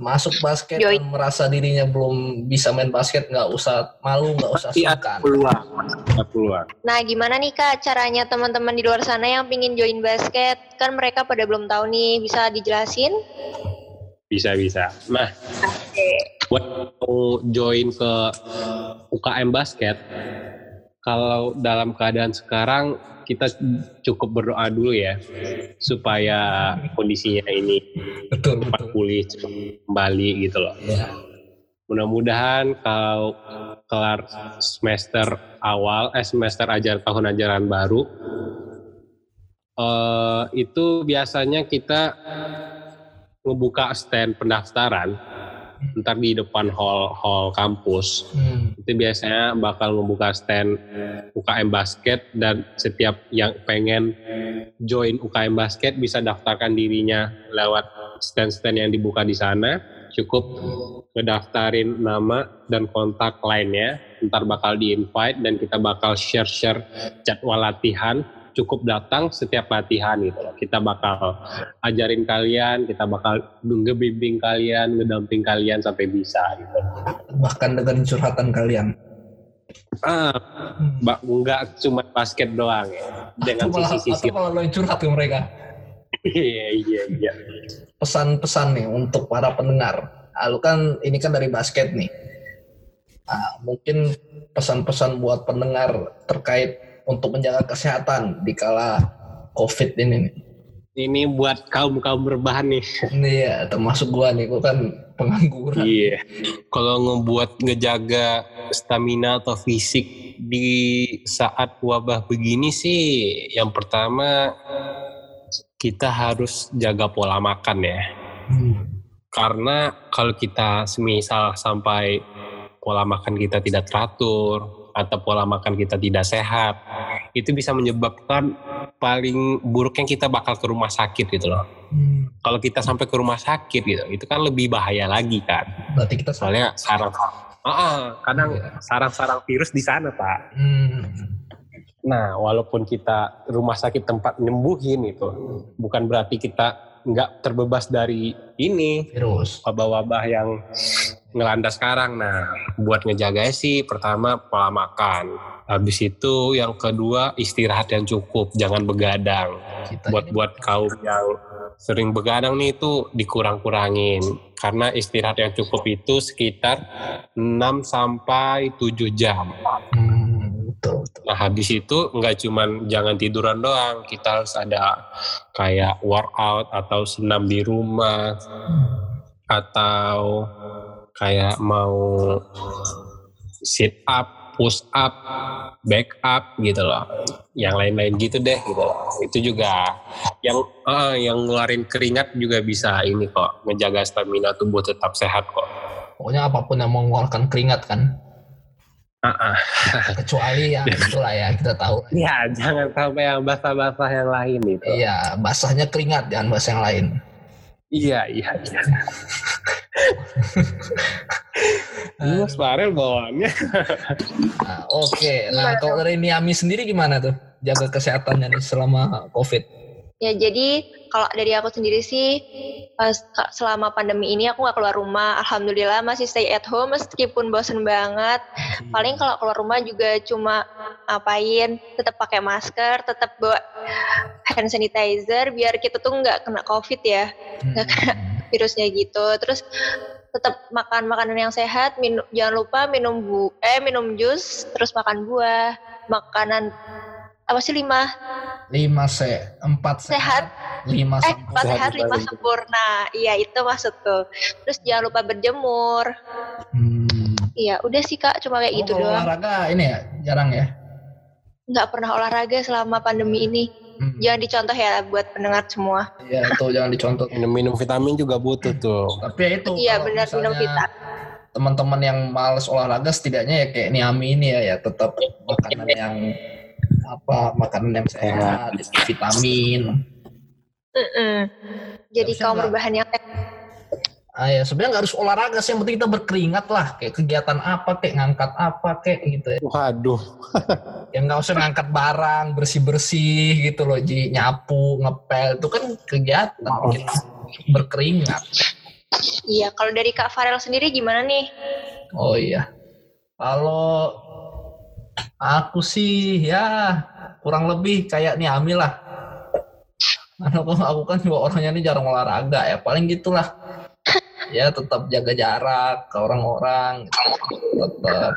Masuk basket Yoi. dan merasa dirinya belum bisa main basket nggak usah malu nggak usah sungkan peluang ada peluang Nah, gimana nih Kak caranya teman-teman di luar sana yang pingin join basket? Kan mereka pada belum tahu nih, bisa dijelasin? bisa bisa nah Oke. buat mau join ke UKM basket kalau dalam keadaan sekarang kita cukup berdoa dulu ya supaya kondisinya ini betul cepat betul. pulih cepat kembali gitu loh. Ya. Mudah-mudahan kalau kelar semester awal eh semester ajar tahun ajaran baru eh itu biasanya kita ngebuka stand pendaftaran ntar di depan hall hall kampus Hmm. itu biasanya bakal membuka stand UKM basket dan setiap yang pengen join UKM basket bisa daftarkan dirinya lewat stand-stand yang dibuka di sana. Cukup ngedaftarin nama dan kontak lainnya. Ntar bakal di invite dan kita bakal share-share jadwal latihan cukup datang setiap latihan gitu loh. Kita bakal ajarin kalian, kita bakal ngebimbing kalian, ngedamping kalian sampai bisa gitu. bahkan dengan curhatan kalian Ah, Hmm. Mbak, nggak cuma basket doang ya. Dengan sisi-sisi. atau malah lo yang curhat ke mereka Iya, iya, iya. pesan-pesan nih untuk para pendengar. Ah, lu kan ini kan dari basket nih. Ah, mungkin pesan-pesan buat pendengar terkait untuk menjaga kesehatan di kala COVID ini nih. Ini buat kaum-kaum berbahan nih. Ini ya termasuk gua nih, gua kan pengangguran. Iya. Kalau ngebuat ngejaga stamina atau fisik di saat wabah begini sih, yang pertama kita harus jaga pola makan ya. Hmm. Karena kalau kita semisal sampai pola makan kita tidak teratur atau pola makan kita tidak sehat, itu bisa menyebabkan paling buruknya kita bakal ke rumah sakit gitu loh. Hmm. Kalau kita sampai ke rumah sakit gitu, itu kan lebih bahaya lagi kan. Berarti kita. Soalnya sarang Ah, ah, kadang Iya. sarang-sarang virus di sana, Pak. Hmm. Nah, walaupun kita rumah sakit tempat nyembuhin itu, bukan berarti kita nggak terbebas dari ini Virus. wabah-wabah yang ngelanda sekarang. Nah, buat ngejaga sih pertama pola makan. Habis itu yang kedua istirahat yang cukup, jangan begadang. Kita Buat buat kaum yang sering begadang nih itu dikurang-kurangin. Karena istirahat yang cukup itu sekitar 6 sampai 7 jam. Hmm, betul, betul. Nah habis itu nggak cuman jangan tiduran doang, kita harus ada kayak workout atau senam di rumah atau kayak mau sit up, push up, back up gitu loh. Yang lain-lain gitu deh gitu loh. Itu juga yang eh, yang ngeluarin keringat juga bisa ini kok ngejaga stamina tubuh tetap sehat kok. Pokoknya apa pun yang mengeluarkan keringat kan. Ah. [LAUGHS] Kecuali yang itulah ya kita tahu. Ya jangan sampai yang basah-basah yang lain gitu. Iya, basahnya keringat jangan bahasa yang lain. Iya, iya, iya. [LAUGHS] Mas Farel bawaannya. Nah, Oke, nah kalau dari Niami sendiri gimana tuh jaga kesehatannya nih selama COVID? Ya jadi kalau dari aku sendiri sih selama pandemi ini aku nggak keluar rumah. Alhamdulillah masih stay at home meskipun bosen banget. Paling kalau keluar rumah juga cuma ngapain, tetap pakai masker, tetap bawa hand sanitizer biar kita tuh nggak kena covid ya, nggak kena virusnya gitu. Terus tetap makan makanan yang sehat, minum, jangan lupa minum bu, eh minum jus, terus makan buah, makanan apa sih lima Lima se, empat sehat, lima eh sempurna. empat Sehat lima sempurna. iya itu maksudku terus jangan lupa berjemur Hmm. iya udah sih kak cuma kayak Oh, gitu doang olahraga ini ya jarang ya. nggak pernah olahraga selama pandemi ini Hmm. jangan dicontoh ya buat pendengar semua Iya itu jangan dicontoh. [LAUGHS] Minum-minum vitamin juga butuh tuh. Tapi ya itu iya benar minum vitamin teman-teman yang males olahraga setidaknya ya kayak Niami ini ya ya tetap makanan yang apa makanan yang sehat, vitamin. Mm-mm. jadi Harusnya kaum berbahan yang Ah ya sebenarnya nggak harus olahraga sih, yang penting kita berkeringat lah, kayak kegiatan apa, kayak ngangkat apa, kayak gitu ya. Waduh. [LAUGHS] Yang nggak usah ngangkat barang, bersih bersih gitu loh, ji nyapu, ngepel itu kan kegiatan bikin berkeringat. iya kalau dari kak Farel sendiri gimana nih Oh iya, kalau aku sih ya kurang lebih kayak Niami lah. Karena aku, kan juga orangnya ini jarang olahraga ya, paling gitulah. Ya tetap jaga jarak ke orang-orang, tetap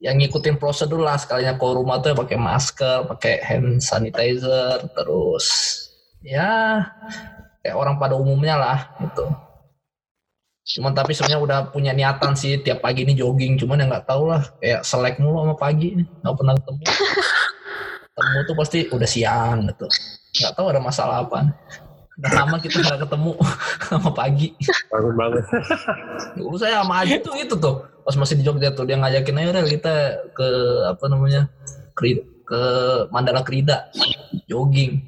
yang ngikutin prosedur lah sekalinya ke rumah tuh ya pakai masker, pakai hand sanitizer, terus ya kayak orang pada umumnya lah gitu. Cuman tapi sebenarnya udah punya niatan sih tiap pagi ini jogging, cuman ya nggak tahu lah kayak selek mulu sama pagi nih, nggak pernah ketemu. [LAUGHS] Ketemu tuh pasti udah siang gitu. Nggak tahu ada masalah apa. Udah lama kita nggak ketemu [LAUGHS] sama pagi. Bagus banget. Dulu saya sama Aji tuh itu tuh pas masih di Jogja tuh dia ngajakin ayo Rel kita ke apa namanya Kri- ke Mandala Krida jogging.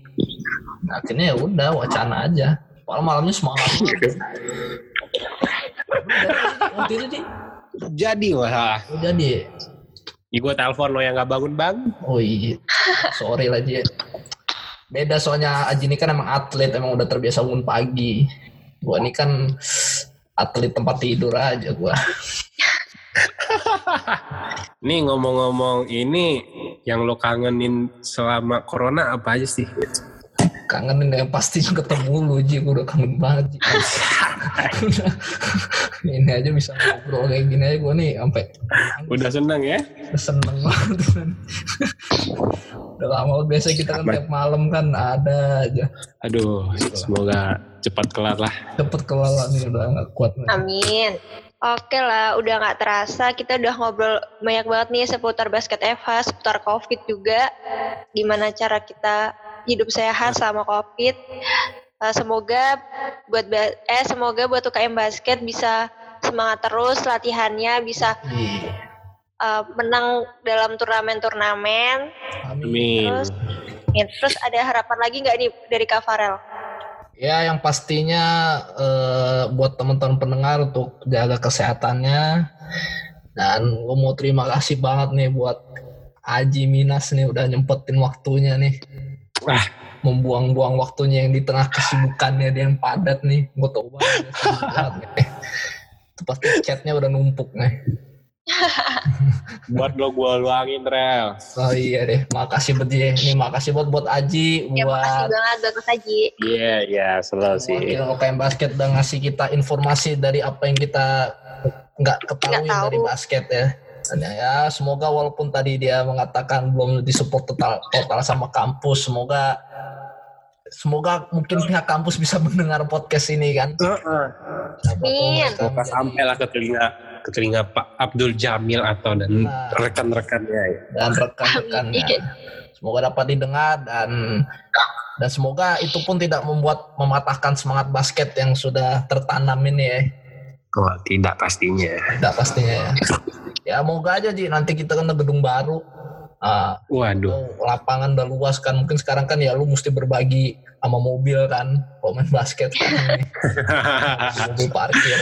Nah, akhirnya ya udah wacana aja. Malam malamnya semangat. [LAUGHS] Waktu itu Ji. Jadi wah, jadi Ih, gue telepon lo yang nggak bangun bang. oh iya sorry lah. Beda soalnya Aji ini kan emang atlet emang udah terbiasa bangun pagi. Gua ini kan atlet tempat tidur aja gua. [LAUGHS] Nih ngomong-ngomong ini yang lo kangenin selama corona apa aja sih? Kangenin yang pasti ketemu lu Ji gue udah kangen banget Ji. Udah, [LAUGHS] ini aja bisa ngobrol kayak gini aja gue nih sampai Udah seneng ya? seneng banget udah lama banget biasa kita kan tiap malam kan ada aja Aduh, semoga cepat kelar lah. cepet kelala nih udah gak kuat nih. Amin. Oke lah, udah nggak terasa kita udah ngobrol banyak banget nih seputar basket FH, seputar COVID juga. Gimana cara kita hidup sehat selama COVID. Eh, semoga buat eh semoga buat UKM basket bisa semangat terus latihannya, bisa Iya. eh, menang dalam turnamen-turnamen. Amin. Terus, ya, terus ada harapan lagi nggak nih dari Kak Farel? ya yang pastinya eh, buat teman-teman pendengar untuk jaga kesehatannya dan gue mau terima kasih banget nih buat Aji Minas nih udah nyempetin waktunya nih Ah. membuang-buang waktunya yang di tengah kesibukannya dia yang padat nih gue tau banget itu pasti chatnya udah numpuk nih Buat lo gue luangin, Rel. oh iya deh makasih buat dia nih makasih buat buat Aji Ya makasih buat banget buat Mas Haji. Iya, iya, selalu sih. wakil UKM basket udah ngasih kita informasi dari apa yang kita nggak ketahui dari basket ya. Dan ya semoga walaupun tadi dia mengatakan belum disupport total total sama kampus, semoga semoga mungkin pihak kampus bisa [LAUGHS] mendengar podcast ini kan. Semoga sampai lah ke telinga ke telinga Pak Abdul Jamil atau dan Nah. rekan-rekannya ya. dan rekan-rekannya. Amin. Semoga dapat didengar dan dan semoga itu pun tidak membuat mematahkan semangat basket yang sudah tertanam ini ya. Oh, tidak pastinya. Tidak pastinya ya. Ya moga aja Ji nanti kita kan ada gedung baru. Ah, Waduh. oh, lapangan udah luas kan. Mungkin sekarang kan ya lu mesti berbagi sama mobil kan. Kalau main basket kan [LAUGHS] mobil parkir.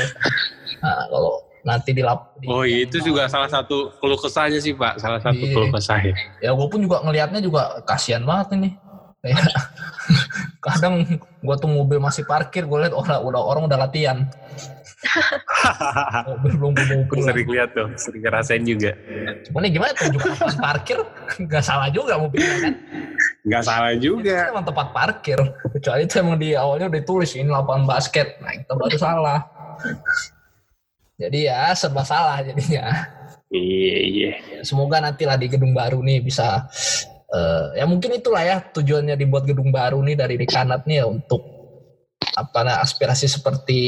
Nah, kalau nanti di lap di- Oh iya, itu juga salah satu keluh kesahnya sih Pak, salah satu Iya. keluh kesahnya. ya gue pun juga ngelihatnya juga kasihan banget ini. Kayak, [LAUGHS] kadang gua tuh mobil masih parkir, gue lihat orang udah orang udah latihan. Belum mau Aku pulang. sering lihat tuh, sering ngerasain juga. Cuman ya gimana tuh juga tempat parkir nggak salah juga mobilnya kan. Nggak salah Itu juga. emang tempat parkir. Kecuali itu emang di awalnya udah ditulis ini lapangan basket. Nah itu baru salah. Jadi ya serba salah jadinya. Iya, iya. Semoga nanti lah di gedung baru nih bisa eh, ya mungkin itulah ya tujuannya dibuat gedung baru nih dari Dekanat nih ya untuk apa nah, aspirasi seperti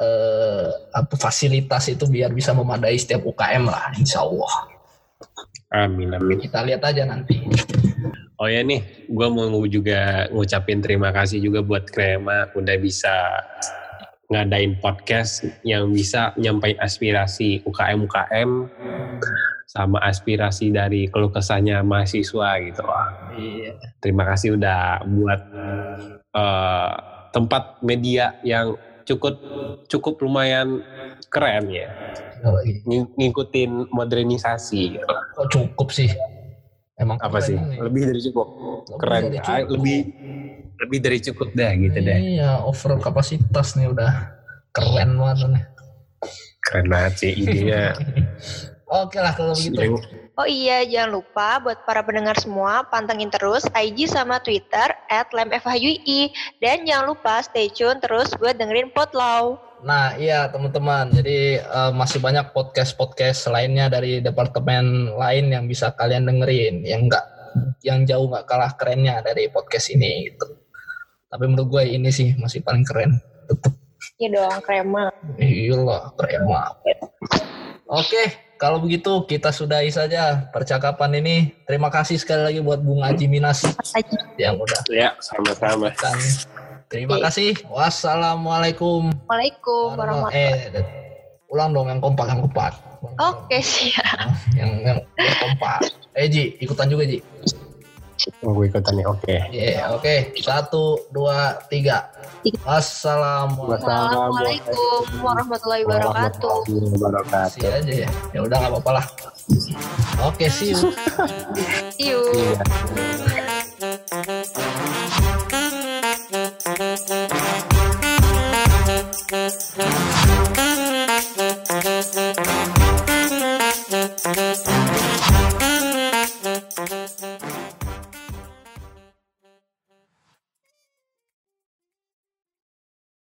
eh, apa fasilitas itu biar bisa memadai setiap UKM lah insya Allah Amin, amin. kita lihat aja nanti Oh ya nih, gue mau juga ngucapin terima kasih juga buat Krema udah bisa ngadain podcast yang bisa nyampein aspirasi UKM-UKM sama aspirasi dari keluh kesahnya mahasiswa gitu. Wah, iya terima kasih udah buat eh, tempat media yang cukup cukup lumayan keren ya. Oh, iya. Ng- ngikutin modernisasi. Gitu. kok cukup sih? Emang apa sih? ini. lebih dari cukup? Lebih keren. dari Ah, cukup. lebih lebih dari cukup dah gitu deh iya over kapasitas nih udah. Keren banget nih. Keren banget sih idenya [LAUGHS] oke lah kalau begitu Oh iya, jangan lupa buat para pendengar semua, pantengin terus IG sama Twitter at LemFHUI. Dan jangan lupa stay tune terus buat dengerin Potlow. Nah, iya teman-teman. Jadi uh, masih banyak podcast-podcast lainnya dari departemen lain yang bisa kalian dengerin, yang enggak yang jauh nggak kalah kerennya dari podcast ini gitu. Tapi menurut gue ini sih masih paling keren. Tetep. Iya dong, krema. Iyalah, krema. Oke, kalau begitu kita sudahi saja percakapan ini. Terima kasih sekali lagi buat Bung Aji Minas yang udah. Ya, sama-sama. Terima kasih. Wassalamualaikum. Waalaikumsalam warahmatullahi Eh, ulang dong yang kompak yang kompak. Oke siap. Yang yang, yang kompak. Eh Ji, ikutan juga Ji. Oh, gue ikutan nih, oke. Okay. Iya, yeah, oke. Okay. Satu, dua, tiga. Assalamualaikum warahmatullahi wabarakatuh. Sih aja ya. Ya udah nggak apa-apa lah. Oke, okay, see you. [LAUGHS] see you. Yeah.